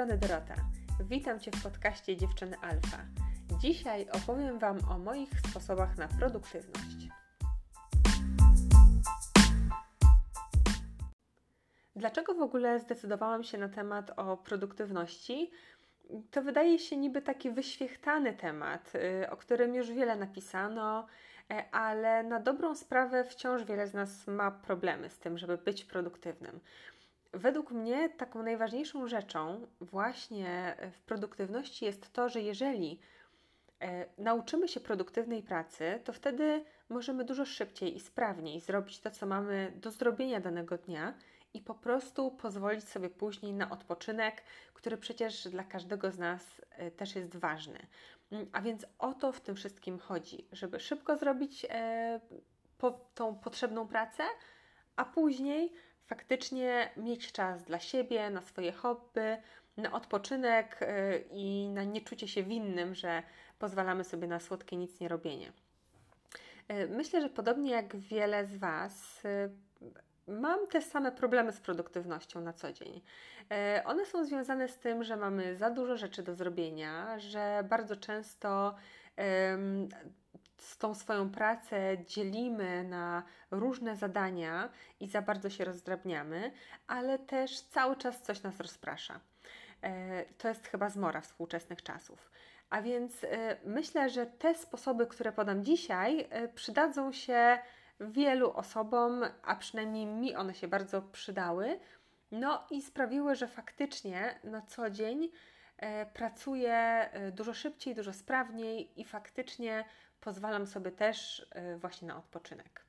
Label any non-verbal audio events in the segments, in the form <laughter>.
strony Dorota. Witam Cię w podcaście Dziewczyny Alfa. Dzisiaj opowiem Wam o moich sposobach na produktywność. Dlaczego w ogóle zdecydowałam się na temat o produktywności? To wydaje się niby taki wyświechtany temat, y, o którym już wiele napisano, e, ale na dobrą sprawę wciąż wiele z nas ma problemy z tym, żeby być produktywnym. Według mnie taką najważniejszą rzeczą właśnie w produktywności jest to, że jeżeli e, nauczymy się produktywnej pracy, to wtedy możemy dużo szybciej i sprawniej zrobić to, co mamy do zrobienia danego dnia i po prostu pozwolić sobie później na odpoczynek, który przecież dla każdego z nas e, też jest ważny. Mm, a więc o to w tym wszystkim chodzi, żeby szybko zrobić e, tą potrzebną pracę, a później faktycznie mieć czas dla siebie, na swoje hobby, na odpoczynek y, i na nieczucie się winnym, że pozwalamy sobie na słodkie nic nie robienie. Y, myślę, że podobnie jak wiele z Was, y, mam te same problemy z produktywnością na co dzień. One są związane z tym, że mamy za dużo rzeczy do zrobienia, że bardzo często z tą swoją pracę dzielimy na różne zadania i za bardzo się rozdrabniamy, ale też cały czas coś nas rozprasza. E, to jest chyba zmora współczesnych czasów. A więc e, myślę, że te sposoby, które podam dzisiaj, e, przydadzą się wielu osobom, a przynajmniej mi one się bardzo przydały. No i sprawiły, że faktycznie na co dzień pracuję dużo szybciej, dużo sprawniej i faktycznie pozwalam sobie też y, właśnie na odpoczynek.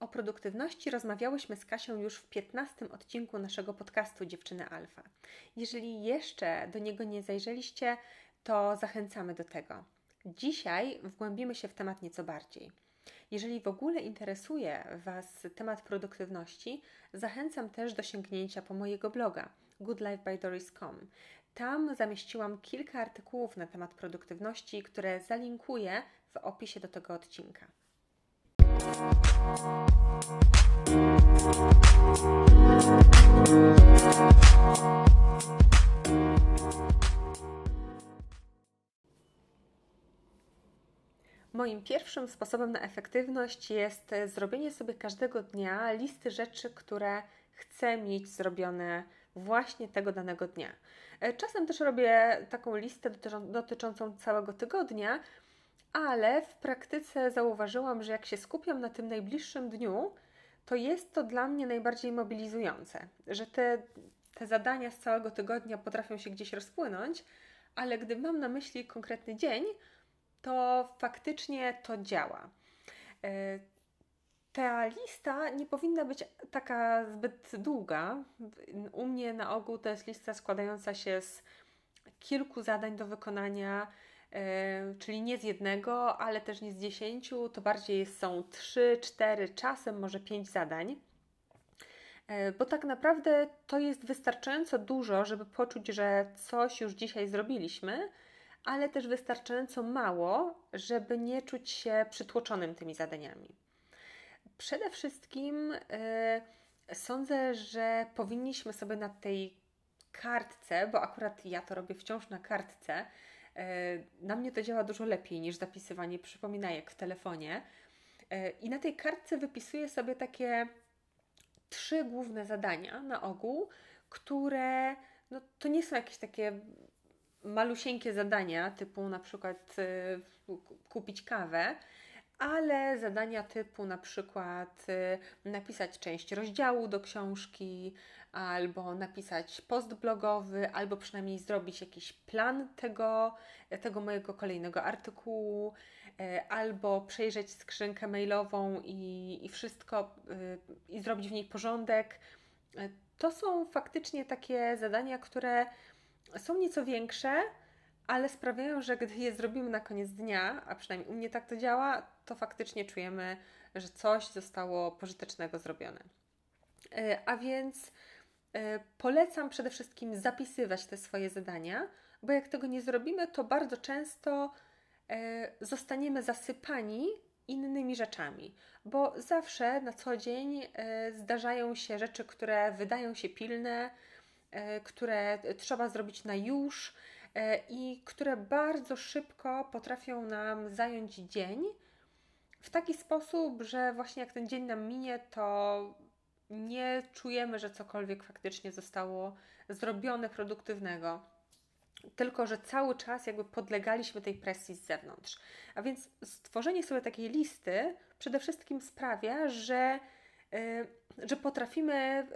O produktywności rozmawiałyśmy z Kasią już w 15 odcinku naszego podcastu Dziewczyny Alfa. Jeżeli jeszcze do niego nie zajrzeliście, to zachęcamy do tego. Dzisiaj wgłębimy się w temat nieco bardziej. Jeżeli w ogóle interesuje Was temat produktywności, zachęcam też do sięgnięcia po mojego bloga goodlifebydoris.com. Tam zamieściłam kilka artykułów na temat produktywności, które zalinkuję w opisie do tego odcinka. Moim pierwszym sposobem na efektywność jest e, zrobienie sobie każdego dnia listy rzeczy, które chcę mieć zrobione właśnie tego danego dnia. E, czasem też robię taką listę dotyczącą całego tygodnia, ale w praktyce zauważyłam, że jak się skupiam na tym najbliższym dniu, to jest to dla mnie najbardziej mobilizujące, że te, te zadania z całego tygodnia potrafią się gdzieś rozpłynąć, ale gdy mam na myśli konkretny dzień, to faktycznie to działa. E, ta lista nie powinna być taka zbyt długa. U mnie na ogół to jest lista składająca się z kilku zadań do wykonania, e, czyli nie z jednego, ale też nie z dziesięciu, to bardziej są trzy, cztery, czasem może pięć zadań. E, bo tak naprawdę to jest wystarczająco dużo, żeby poczuć, że coś już dzisiaj zrobiliśmy, ale też wystarczająco mało, żeby nie czuć się przytłoczonym tymi zadaniami. Przede wszystkim yy, sądzę, że powinniśmy sobie na tej kartce, bo akurat ja to robię wciąż na kartce, yy, na mnie to działa dużo lepiej niż zapisywanie przypominajek w telefonie. Yy, I na tej kartce wypisuję sobie takie trzy główne zadania na ogół, które no, to nie są jakieś takie malusieńkie zadania, typu na przykład y, kupić kawę, ale zadania typu na przykład y, napisać część rozdziału do książki, albo napisać post blogowy, albo przynajmniej zrobić jakiś plan tego, tego mojego kolejnego artykułu, y, albo przejrzeć skrzynkę mailową i, i wszystko i zrobić w niej porządek. To są faktycznie takie zadania, które są nieco większe, ale sprawiają, że gdy je zrobimy na koniec dnia, a przynajmniej u mnie tak to działa, to faktycznie czujemy, że coś zostało pożytecznego zrobione. E, a więc e, polecam przede wszystkim zapisywać te swoje zadania, bo jak tego nie zrobimy, to bardzo często zostaniemy zasypani innymi rzeczami, bo zawsze na co dzień zdarzają się rzeczy, które wydają się pilne, które trzeba zrobić na już i które bardzo szybko potrafią nam zająć dzień w taki sposób, że właśnie jak ten dzień nam minie, to nie czujemy, że cokolwiek faktycznie zostało zrobione produktywnego. Tylko, że cały czas jakby podlegaliśmy tej presji z zewnątrz. A więc stworzenie sobie takiej listy przede wszystkim sprawia, że, yy, że potrafimy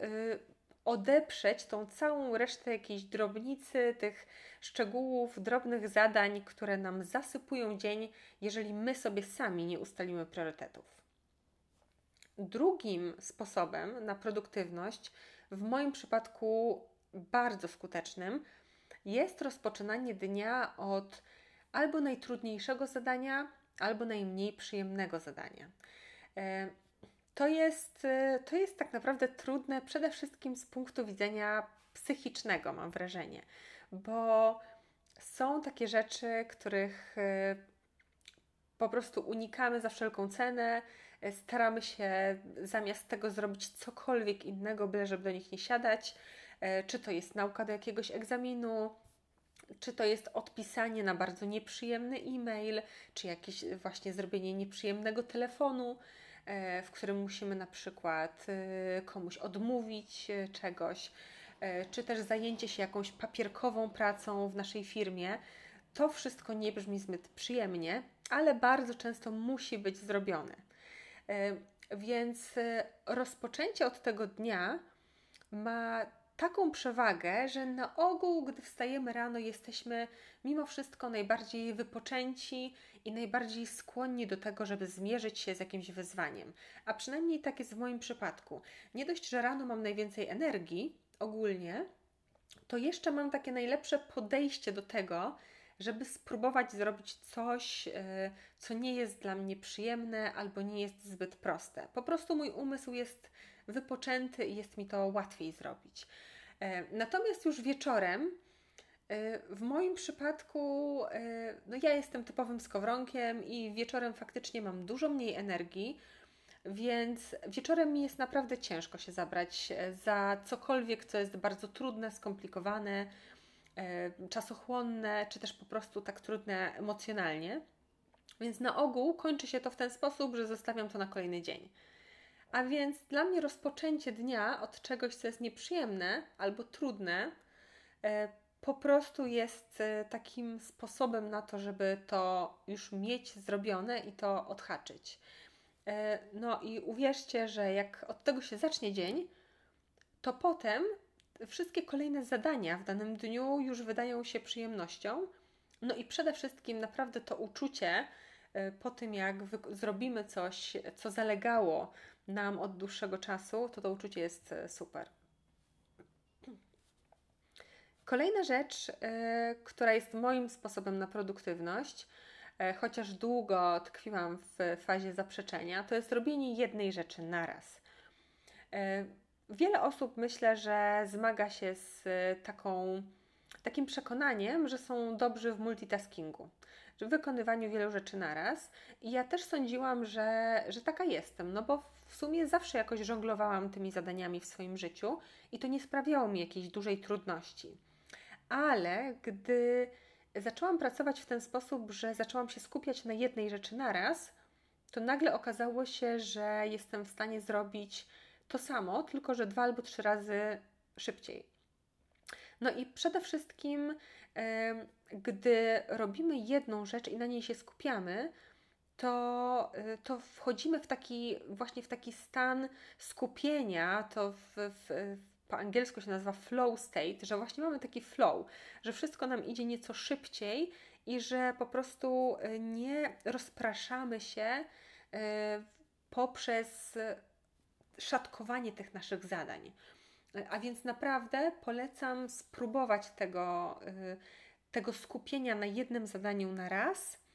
odeprzeć tą całą resztę jakiejś drobnicy, tych szczegółów, drobnych zadań, które nam zasypują dzień, jeżeli my sobie sami nie ustalimy priorytetów. Drugim sposobem na produktywność, w moim przypadku bardzo skutecznym, jest rozpoczynanie dnia od albo najtrudniejszego zadania, albo najmniej przyjemnego zadania. To jest, y, to jest tak naprawdę trudne przede wszystkim z punktu widzenia psychicznego, mam wrażenie, bo są takie rzeczy, których y, po prostu unikamy za wszelką cenę, y, staramy się zamiast tego zrobić cokolwiek innego, byle żeby do nich nie siadać. Czy to jest nauka do jakiegoś egzaminu, czy to jest odpisanie na bardzo nieprzyjemny e-mail, czy jakieś właśnie zrobienie nieprzyjemnego telefonu. E, w którym musimy na przykład e, komuś odmówić e, czegoś, czy też zajęcie się jakąś papierkową pracą w naszej firmie. To wszystko nie brzmi zbyt przyjemnie, ale bardzo często musi być zrobione. Więc rozpoczęcie od tego dnia ma taką przewagę, że na ogół, gdy wstajemy rano, jesteśmy mimo wszystko najbardziej wypoczęci i najbardziej skłonni do tego, żeby zmierzyć się z jakimś wyzwaniem. A przynajmniej tak jest w moim przypadku. Nie dość, że rano mam najwięcej energii ogólnie, to jeszcze mam takie najlepsze podejście do tego, żeby spróbować zrobić coś, e, co nie jest dla mnie przyjemne albo nie jest zbyt proste. Po prostu mój umysł jest wypoczęty i jest mi to łatwiej zrobić. E, natomiast już wieczorem, e, w moim przypadku, e, no ja jestem typowym skowronkiem i wieczorem faktycznie mam dużo mniej energii, więc wieczorem mi jest naprawdę ciężko się zabrać za cokolwiek, co jest bardzo trudne, skomplikowane, czasochłonne, czy też po prostu tak trudne emocjonalnie. Więc na ogół kończy się to w ten sposób, że zostawiam to na kolejny dzień. A więc dla mnie rozpoczęcie dnia od czegoś, co jest nieprzyjemne albo trudne, e, po prostu jest e, takim sposobem na to, żeby to już mieć zrobione i to odhaczyć. E, no i uwierzcie, że jak od tego się zacznie dzień, to potem wszystkie kolejne zadania w danym dniu już wydają się przyjemnością. No i przede wszystkim naprawdę to uczucie po tym, jak zrobimy coś, co zalegało nam od dłuższego czasu, to to uczucie jest e, super. Kolejna rzecz, e, która jest moim sposobem na produktywność, e, chociaż długo tkwiłam w fazie zaprzeczenia, to jest robienie jednej rzeczy naraz. Wiele osób myślę, że zmaga się z taką, takim przekonaniem, że są dobrzy w multitaskingu, w wykonywaniu wielu rzeczy naraz. I ja też sądziłam, że, że taka jestem, no bo w sumie zawsze jakoś żonglowałam tymi zadaniami w swoim życiu i to nie sprawiało mi jakiejś dużej trudności. Ale gdy zaczęłam pracować w ten sposób, że zaczęłam się skupiać na jednej rzeczy naraz, to nagle okazało się, że jestem w stanie zrobić to samo, tylko że dwa albo trzy razy szybciej. No i przede wszystkim, gdy robimy jedną rzecz i na niej się skupiamy, to, y, to wchodzimy w taki, właśnie w taki stan skupienia, to w, w, po angielsku się nazywa flow state, że właśnie mamy taki flow, że wszystko nam idzie nieco szybciej i że po prostu y, nie rozpraszamy się y, poprzez szatkowanie tych naszych zadań. A więc naprawdę polecam spróbować tego, tego skupienia na jednym zadaniu na raz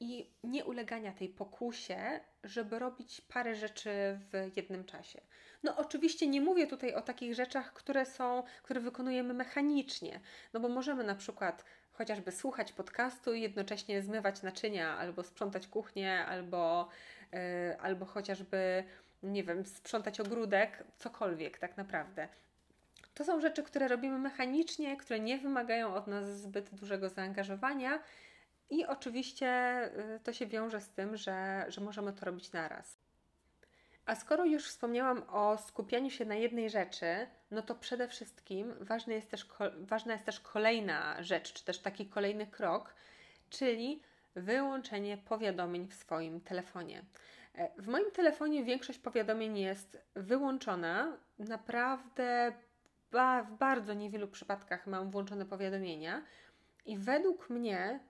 i nie ulegania tej pokusie, żeby robić parę rzeczy w jednym czasie. No oczywiście nie mówię tutaj o takich rzeczach, które są, które wykonujemy mechanicznie, no bo możemy na przykład chociażby słuchać podcastu i jednocześnie zmywać naczynia, albo sprzątać kuchnię, albo, yy, albo chociażby, nie wiem, sprzątać ogródek, cokolwiek tak naprawdę. To są rzeczy, które robimy mechanicznie, które nie wymagają od nas zbyt dużego zaangażowania. I oczywiście y, to się wiąże z tym, że, że możemy to robić naraz. A skoro już wspomniałam o skupianiu się na jednej rzeczy, no to przede wszystkim ważna jest też, ważna jest też kolejna rzecz, czy też taki kolejny krok, czyli wyłączenie powiadomień w swoim telefonie. E, w moim telefonie większość powiadomień jest wyłączona. Naprawdę w bardzo niewielu przypadkach mam włączone powiadomienia i według mnie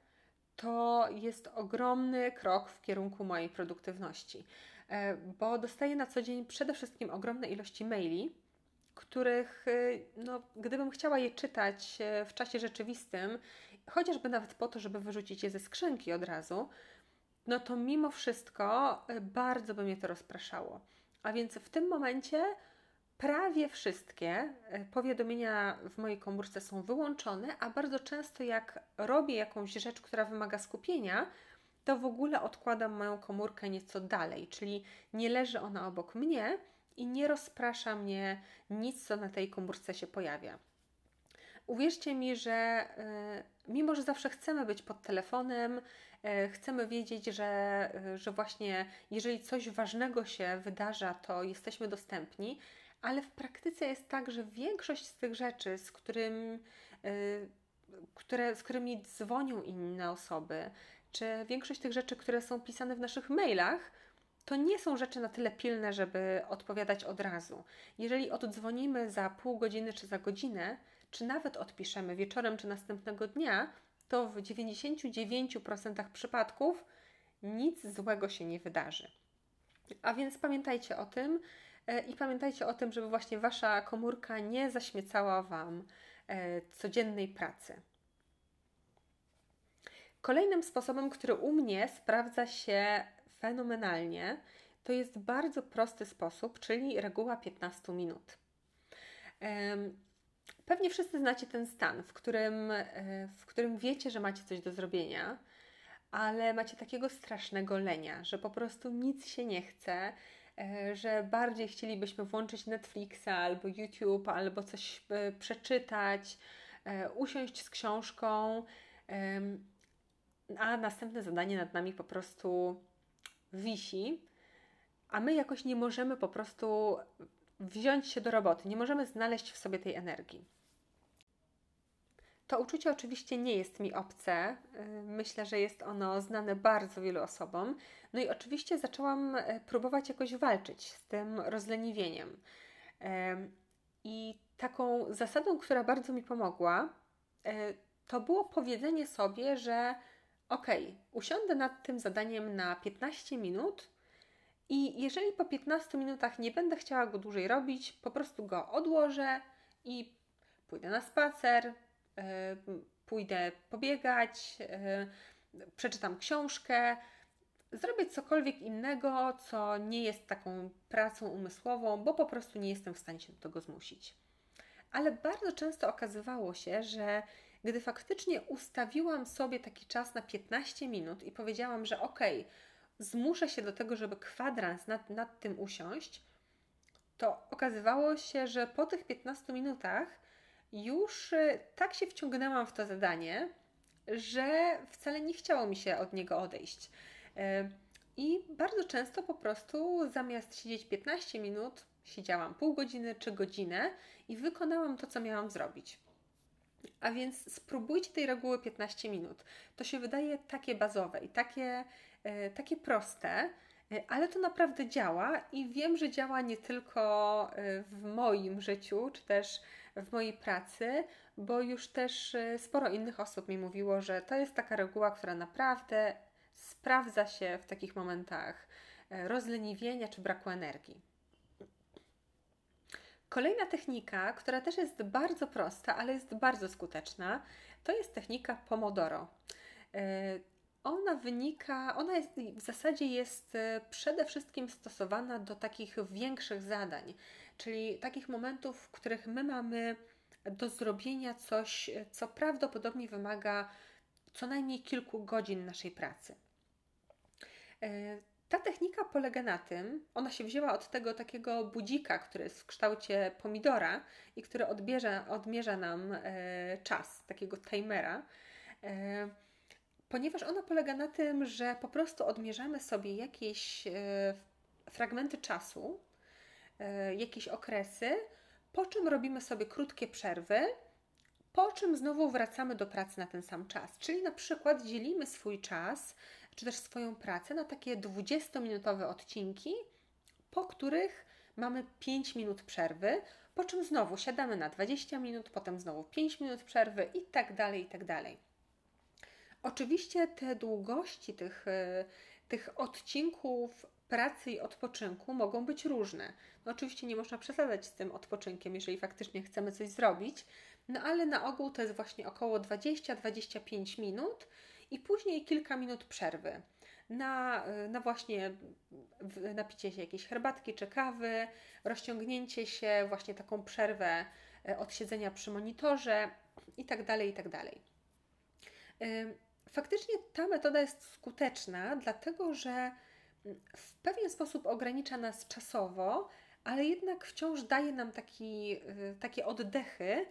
to jest ogromny krok w kierunku mojej produktywności, e, bo dostaję na co dzień przede wszystkim ogromne ilości maili, których, e, no, gdybym chciała je czytać e, w czasie rzeczywistym, chociażby nawet po to, żeby wyrzucić je ze skrzynki od razu, no to mimo wszystko bardzo by mnie to rozpraszało. A więc w tym momencie prawie wszystkie e, powiadomienia w mojej komórce są wyłączone, a bardzo często jak robię jakąś rzecz, która wymaga skupienia, to w ogóle odkładam moją komórkę nieco dalej, czyli nie leży ona obok mnie i nie rozprasza mnie nic, co na tej komórce się pojawia. Uwierzcie mi, że y, mimo, że zawsze chcemy być pod telefonem, y, chcemy wiedzieć, że, że właśnie jeżeli coś ważnego się wydarza, to jesteśmy dostępni, ale w praktyce jest tak, że większość z tych rzeczy, z, którym, yy, które, z którymi dzwonią inne osoby, czy większość tych rzeczy, które są pisane w naszych mailach, to nie są rzeczy na tyle pilne, żeby odpowiadać od razu. Jeżeli oddzwonimy za pół godziny czy za godzinę, czy nawet odpiszemy wieczorem czy następnego dnia, to w 99% przypadków nic złego się nie wydarzy. A więc pamiętajcie o tym, I pamiętajcie o tym, żeby właśnie Wasza komórka nie zaśmiecała Wam e, codziennej pracy. Kolejnym sposobem, który u mnie sprawdza się fenomenalnie, to jest bardzo prosty sposób, czyli reguła 15 minut. Pewnie wszyscy znacie ten stan, w którym, e, w którym wiecie, że macie coś do zrobienia, ale macie takiego strasznego lenia, że po prostu nic się nie chce E, że bardziej chcielibyśmy włączyć Netflixa albo YouTube, albo coś e, przeczytać, e, usiąść z książką, a następne zadanie nad nami po prostu wisi, a my jakoś nie możemy po prostu wziąć się do roboty, nie możemy znaleźć w sobie tej energii. To uczucie oczywiście nie jest mi obce. Y, myślę, że jest ono znane bardzo wielu osobom. No i oczywiście zaczęłam e, próbować jakoś walczyć z tym rozleniwieniem. I taką zasadą, która bardzo mi pomogła, e, to było powiedzenie sobie, że ok, usiądę nad tym zadaniem na 15 minut i jeżeli po 15 minutach nie będę chciała go dłużej robić, po prostu go odłożę i pójdę na spacer, pójdę pobiegać, e, przeczytam książkę, zrobię cokolwiek innego, co nie jest taką pracą umysłową, bo po prostu nie jestem w stanie się do tego zmusić. Ale bardzo często okazywało się, że gdy faktycznie ustawiłam sobie taki czas na 15 minut i powiedziałam, że ok, zmuszę się do tego, żeby kwadrans nad, nad tym usiąść, to okazywało się, że po tych 15 minutach już y, tak się wciągnęłam w to zadanie, że wcale nie chciało mi się od niego odejść. Y, I bardzo często po prostu zamiast siedzieć 15 minut, siedziałam pół godziny czy godzinę i wykonałam to, co miałam zrobić. A więc spróbujcie tej reguły 15 minut. To się wydaje takie bazowe i takie, y, takie proste, ale to naprawdę działa i wiem, że działa nie tylko w moim życiu, czy też w mojej pracy, bo już też y, sporo innych osób mi mówiło, że to jest taka reguła, która naprawdę sprawdza się w takich momentach e, rozleniwienia czy braku energii. Kolejna technika, która też jest bardzo prosta, ale jest bardzo skuteczna, to jest technika Pomodoro. E, ona wynika, ona jest, w zasadzie jest e, przede wszystkim stosowana do takich większych zadań czyli takich momentów, w których my mamy do zrobienia coś, co prawdopodobnie wymaga co najmniej kilku godzin naszej pracy. E, ta technika polega na tym, ona się wzięła od tego takiego budzika, który jest w kształcie pomidora i który odmierza nam e, czas, takiego timera, e, ponieważ ona polega na tym, że po prostu odmierzamy sobie jakieś fragmenty czasu, jakieś okresy, po czym robimy sobie krótkie przerwy po czym znowu wracamy do pracy na ten sam czas. Czyli na przykład dzielimy swój czas, czy też swoją pracę na takie 20-minutowe odcinki, po których mamy 5 minut przerwy, po czym znowu siadamy na 20 minut, potem znowu 5 minut przerwy i tak dalej, i tak dalej. Oczywiście te długości tych, e, tych odcinków pracy i odpoczynku mogą być różne. No oczywiście nie można przesadzać z tym odpoczynkiem, jeżeli faktycznie chcemy coś zrobić, no ale na ogół to jest właśnie około 20-25 minut i później kilka minut przerwy na, na właśnie napicie się jakiejś herbatki czy kawy, rozciągnięcie się, właśnie taką przerwę e, od siedzenia przy monitorze i tak Faktycznie ta metoda jest skuteczna, dlatego że w pewien sposób ogranicza nas czasowo, ale jednak wciąż daje nam taki, y, takie oddechy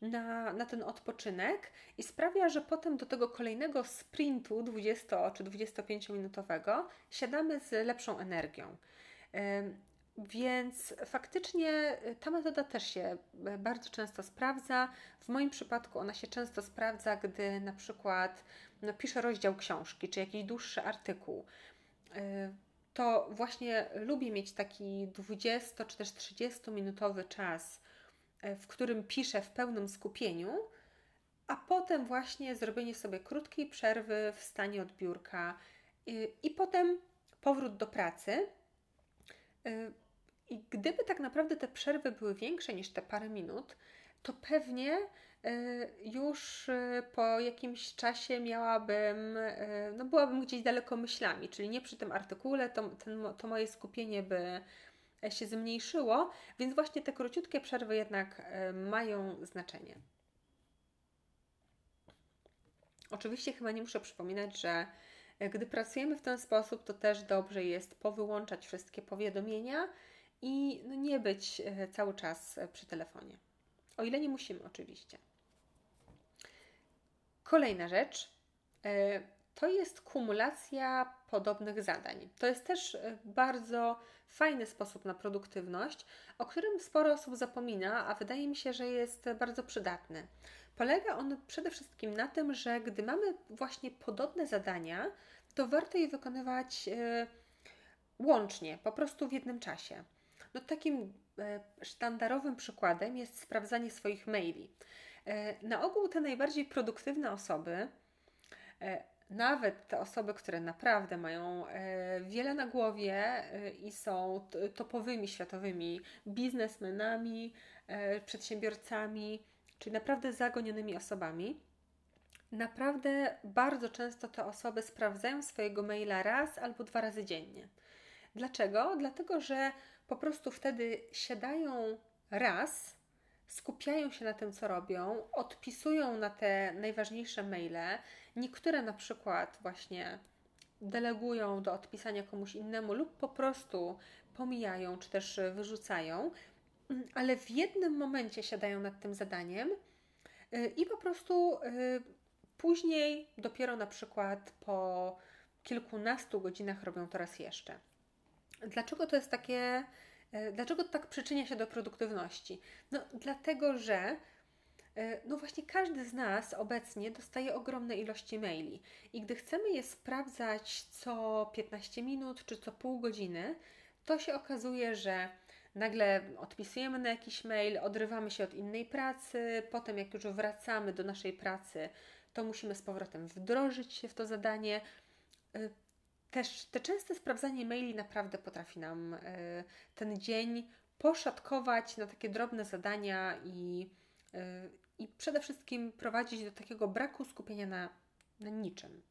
na, na ten odpoczynek i sprawia, że potem do tego kolejnego sprintu 20 czy 25 minutowego siadamy z lepszą energią. Więc faktycznie y, ta metoda też się y, bardzo często sprawdza. W moim przypadku ona się często sprawdza, gdy na przykład no, piszę rozdział książki czy jakiś dłuższy artykuł. Y, to właśnie lubię mieć taki 20 czy też 30 minutowy czas, y, w którym piszę w pełnym skupieniu, a potem właśnie zrobienie sobie krótkiej przerwy w stanie od biurka y, i potem powrót do pracy. I gdyby tak naprawdę te przerwy były większe niż te parę minut, to pewnie już y, po jakimś czasie miałabym, y, no byłabym gdzieś daleko myślami, czyli nie przy tym artykule, to, ten, to moje skupienie by się zmniejszyło, więc właśnie te króciutkie przerwy jednak mają znaczenie. Oczywiście chyba nie muszę przypominać, że gdy pracujemy w ten sposób, to też dobrze jest powyłączać wszystkie powiadomienia i no nie być cały czas przy telefonie. O ile nie musimy, oczywiście. Kolejna rzecz e, to jest kumulacja podobnych zadań. To jest też e, bardzo fajny sposób na produktywność, o którym sporo osób zapomina, a wydaje mi się, że jest bardzo przydatny. Polega on przede wszystkim na tym, że gdy mamy właśnie podobne zadania, to warto je wykonywać e, łącznie, po prostu w jednym czasie. No, takim sztandarowym przykładem jest sprawdzanie swoich maili. E, na ogół te najbardziej produktywne osoby, e, nawet te osoby, które naprawdę mają e, wiele na głowie i są topowymi światowymi biznesmenami, przedsiębiorcami, czyli naprawdę zagonionymi osobami, naprawdę bardzo często te osoby sprawdzają swojego maila raz albo dwa razy dziennie. Dlaczego? Dlatego, że po prostu wtedy siadają raz skupiają się na tym, co robią, odpisują na te najważniejsze maile. Niektóre na przykład właśnie delegują do odpisania komuś innemu lub po prostu pomijają czy też wyrzucają, ale w jednym momencie siadają nad tym zadaniem y, i po prostu y, później dopiero na przykład po kilkunastu godzinach robią to raz jeszcze. Dlaczego to jest takie dlaczego tak przyczynia się do produktywności? No, dlatego, że e, no właśnie każdy z nas obecnie dostaje ogromne ilości maili i gdy chcemy je sprawdzać co 15 minut czy co pół godziny, to się okazuje, że nagle odpisujemy na jakiś mail, odrywamy się od innej pracy, potem jak już wracamy do naszej pracy, to musimy z powrotem wdrożyć się w to zadanie. Też te częste sprawdzanie maili naprawdę potrafi nam e, ten dzień poszatkować na takie drobne zadania i, e, i przede wszystkim prowadzić do takiego braku skupienia na, na niczym.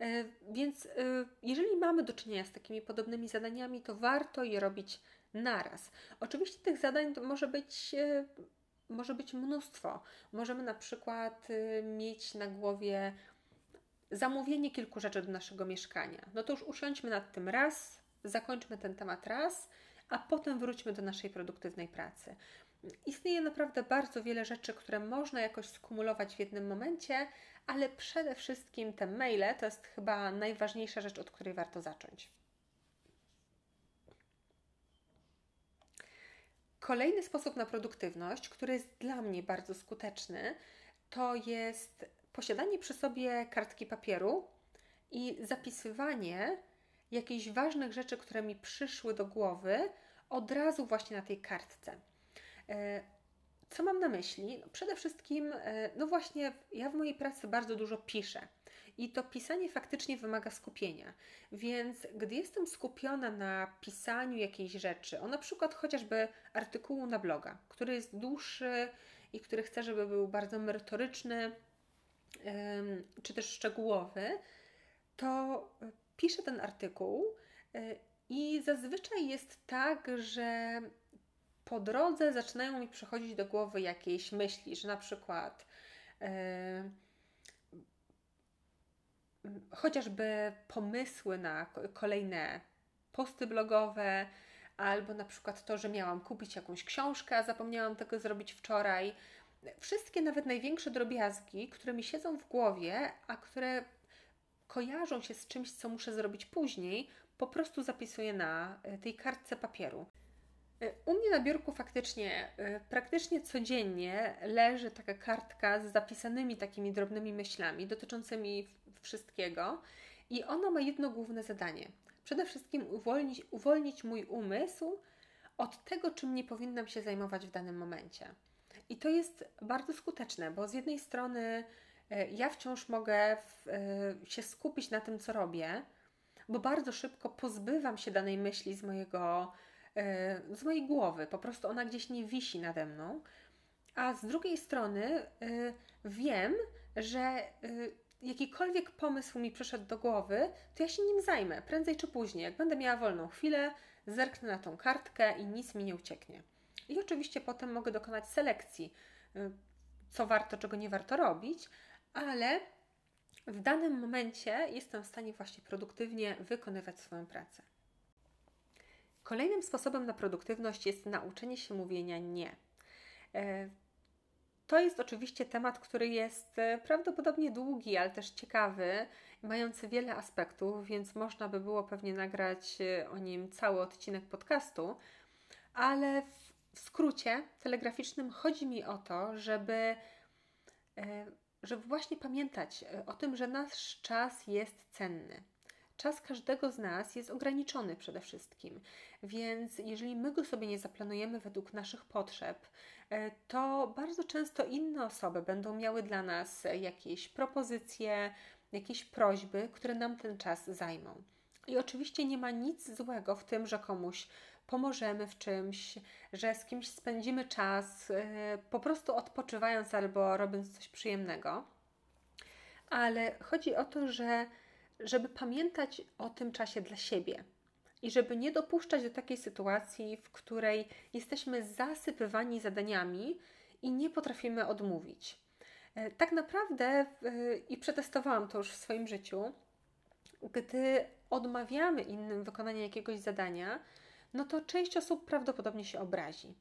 E, więc jeżeli mamy do czynienia z takimi podobnymi zadaniami, to warto je robić naraz. Oczywiście tych zadań może być może być mnóstwo. Możemy na przykład mieć na głowie zamówienie kilku rzeczy do naszego mieszkania. No to już usiądźmy nad tym raz, zakończmy ten temat raz, a potem wróćmy do naszej produktywnej pracy. Istnieje naprawdę bardzo wiele rzeczy, które można jakoś skumulować w jednym momencie, ale przede wszystkim te maile to jest chyba najważniejsza rzecz, od której warto zacząć. Kolejny sposób na produktywność, który jest dla mnie bardzo skuteczny, to jest posiadanie przy sobie kartki papieru i zapisywanie jakichś ważnych rzeczy, które mi przyszły do głowy, od razu właśnie na tej kartce. E, co mam na myśli? No przede wszystkim, e, no właśnie, ja w mojej pracy bardzo dużo piszę. I to pisanie faktycznie wymaga skupienia. Więc gdy jestem skupiona na pisaniu jakiejś rzeczy, o na przykład chociażby artykułu na bloga, który jest dłuższy i który chcę, żeby był bardzo merytoryczny, czy też szczegółowy, to piszę ten artykuł e, i zazwyczaj jest tak, że po drodze zaczynają mi przychodzić do głowy jakieś myśli, że na przykład chociażby pomysły na kolejne posty blogowe, albo na przykład to, że miałam kupić jakąś książkę, a zapomniałam tego zrobić wczoraj. Wszystkie, nawet największe drobiazgi, które mi siedzą w głowie, a które kojarzą się z czymś, co muszę zrobić później, po prostu zapisuję na e, tej kartce papieru. E, u mnie na biurku faktycznie e, praktycznie codziennie leży taka kartka z zapisanymi takimi drobnymi myślami dotyczącymi wszystkiego i ona ma jedno główne zadanie. Przede wszystkim uwolnić, uwolnić mój umysł od tego, czym nie powinnam się zajmować w danym momencie. I to jest bardzo skuteczne, bo z jednej strony e, ja wciąż mogę w, się skupić na tym, co robię, bo bardzo szybko pozbywam się danej myśli z mojego z mojej głowy, po prostu ona gdzieś nie wisi nade mną, a z drugiej strony wiem, że jakikolwiek pomysł mi przyszedł do głowy, to ja się nim zajmę, prędzej czy później. Jak będę miała wolną chwilę, zerknę na tą kartkę i nic mi nie ucieknie. I oczywiście potem mogę dokonać selekcji, y, co warto, czego nie warto robić, ale w danym momencie jestem w stanie właśnie produktywnie wykonywać swoją pracę. Kolejnym sposobem na produktywność jest nauczenie się mówienia nie. E, to jest oczywiście temat, który jest e, prawdopodobnie długi, ale też ciekawy, mający wiele aspektów, więc można by było pewnie nagrać e, o nim cały odcinek podcastu, ale w skrócie telegraficznym chodzi mi o to, żeby, żeby właśnie pamiętać o tym, że nasz czas jest cenny Czas każdego z nas jest ograniczony przede wszystkim, więc jeżeli my go sobie nie zaplanujemy według naszych potrzeb, e, to bardzo często inne osoby będą miały dla nas jakieś propozycje, jakieś prośby, które nam ten czas zajmą. I oczywiście nie ma nic złego w tym, że komuś pomożemy w czymś, że z kimś spędzimy czas, e, po prostu odpoczywając albo robiąc coś przyjemnego. Ale chodzi o to, że żeby pamiętać o tym czasie dla siebie i żeby nie dopuszczać do takiej sytuacji, w której jesteśmy zasypywani zadaniami i nie potrafimy odmówić. E, tak naprawdę, i przetestowałam to już w swoim życiu, gdy odmawiamy innym wykonania jakiegoś zadania, no to część osób prawdopodobnie się obrazi.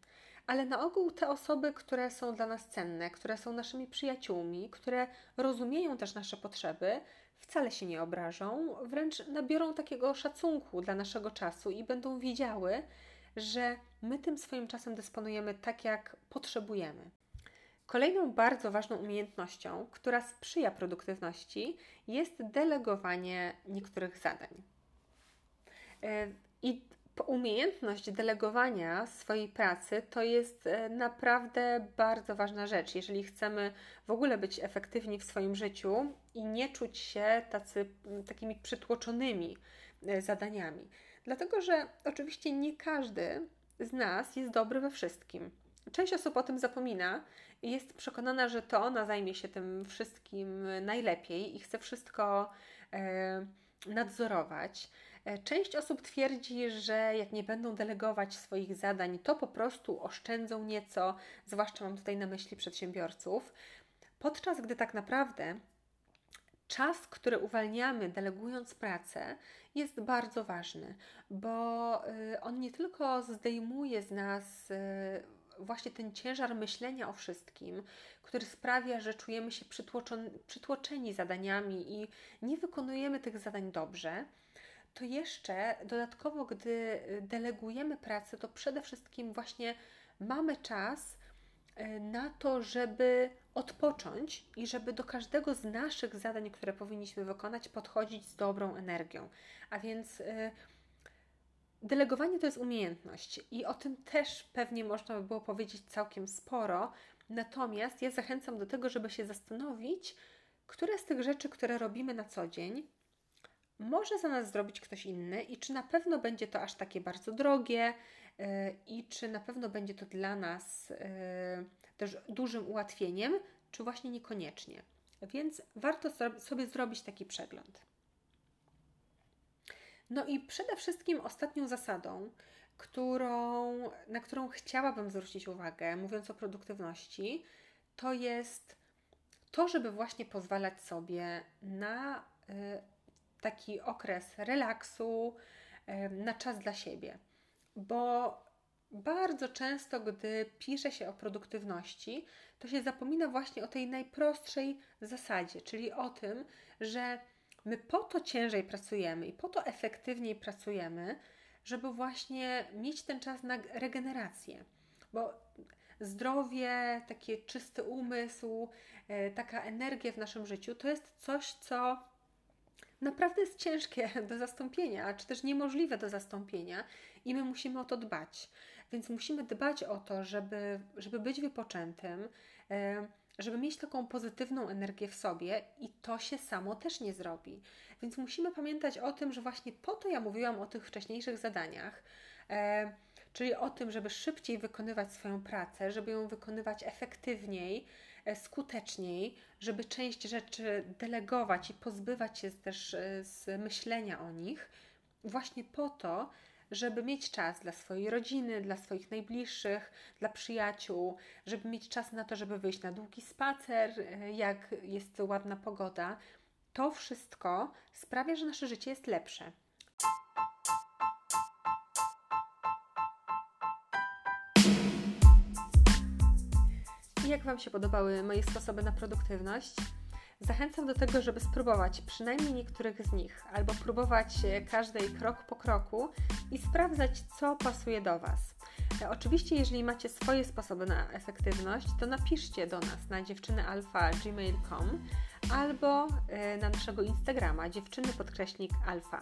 Ale na ogół te osoby, które są dla nas cenne, które są naszymi przyjaciółmi, które rozumieją też nasze potrzeby, wcale się nie obrażą, wręcz nabiorą takiego szacunku dla naszego czasu i będą wiedziały, że my tym swoim czasem dysponujemy tak, jak potrzebujemy. Kolejną bardzo ważną umiejętnością, która sprzyja produktywności, jest delegowanie niektórych zadań. E, I umiejętność delegowania swojej pracy to jest e, naprawdę bardzo ważna rzecz, jeżeli chcemy w ogóle być efektywni w swoim życiu i nie czuć się tacy, takimi przytłoczonymi e, zadaniami. Dlatego, że oczywiście nie każdy z nas jest dobry we wszystkim. Część osób o tym zapomina i jest przekonana, że to ona zajmie się tym wszystkim najlepiej i chce wszystko e, nadzorować. E, część osób twierdzi, że jak nie będą delegować swoich zadań, to po prostu oszczędzą nieco, zwłaszcza mam tutaj na myśli przedsiębiorców, podczas gdy tak naprawdę czas, który uwalniamy delegując pracę, jest bardzo ważny, bo y, on nie tylko zdejmuje z nas y, właśnie ten ciężar myślenia o wszystkim, który sprawia, że czujemy się przytłoczeni zadaniami i nie wykonujemy tych zadań dobrze, to jeszcze dodatkowo, gdy delegujemy pracę, to przede wszystkim właśnie mamy czas y, na to, żeby odpocząć i żeby do każdego z naszych zadań, które powinniśmy wykonać, podchodzić z dobrą energią. A więc y, delegowanie to jest umiejętność i o tym też pewnie można by było powiedzieć całkiem sporo. Natomiast ja zachęcam do tego, żeby się zastanowić, które z tych rzeczy, które robimy na co dzień, może za nas zrobić ktoś inny i czy na pewno będzie to aż takie bardzo drogie y, i czy na pewno będzie to dla nas y, też dużym ułatwieniem, czy właśnie niekoniecznie. Więc warto sobie zrobić taki przegląd. No i przede wszystkim ostatnią zasadą, którą, na którą chciałabym zwrócić uwagę, mówiąc o produktywności, to jest to, żeby właśnie pozwalać sobie na y, taki okres relaksu, na czas dla siebie. Bo bardzo często, gdy pisze się o produktywności, to się zapomina właśnie o tej najprostszej zasadzie, czyli o tym, że my po to ciężej pracujemy i po to efektywniej pracujemy, żeby właśnie mieć ten czas na regenerację. Bo zdrowie, taki czysty umysł, e, taka energia w naszym życiu to jest coś, co naprawdę jest ciężkie <laughs> do zastąpienia, czy też niemożliwe do zastąpienia i my musimy o to dbać. Więc musimy dbać o to, żeby, żeby być wypoczętym, e, żeby mieć taką pozytywną energię w sobie i to się samo też nie zrobi. Więc musimy pamiętać o tym, że właśnie po to ja mówiłam o tych wcześniejszych zadaniach, e, czyli o tym, żeby szybciej wykonywać swoją pracę, żeby ją wykonywać efektywniej, skuteczniej, żeby część rzeczy delegować i pozbywać się też z myślenia o nich, właśnie po to, żeby mieć czas dla swojej rodziny, dla swoich najbliższych, dla przyjaciół, żeby mieć czas na to, żeby wyjść na długi spacer, e, jak jest ładna pogoda. To wszystko sprawia, że nasze życie jest lepsze. Jak Wam się podobały moje sposoby na produktywność? Zachęcam do tego, żeby spróbować przynajmniej niektórych z nich, albo próbować każdej krok po kroku i sprawdzać, co pasuje do Was. Oczywiście, jeżeli macie swoje sposoby na efektywność, to napiszcie do nas na dziewczynyalfa.gmail.com albo e, na naszego Instagrama dziewczyny podkreśnik alfa.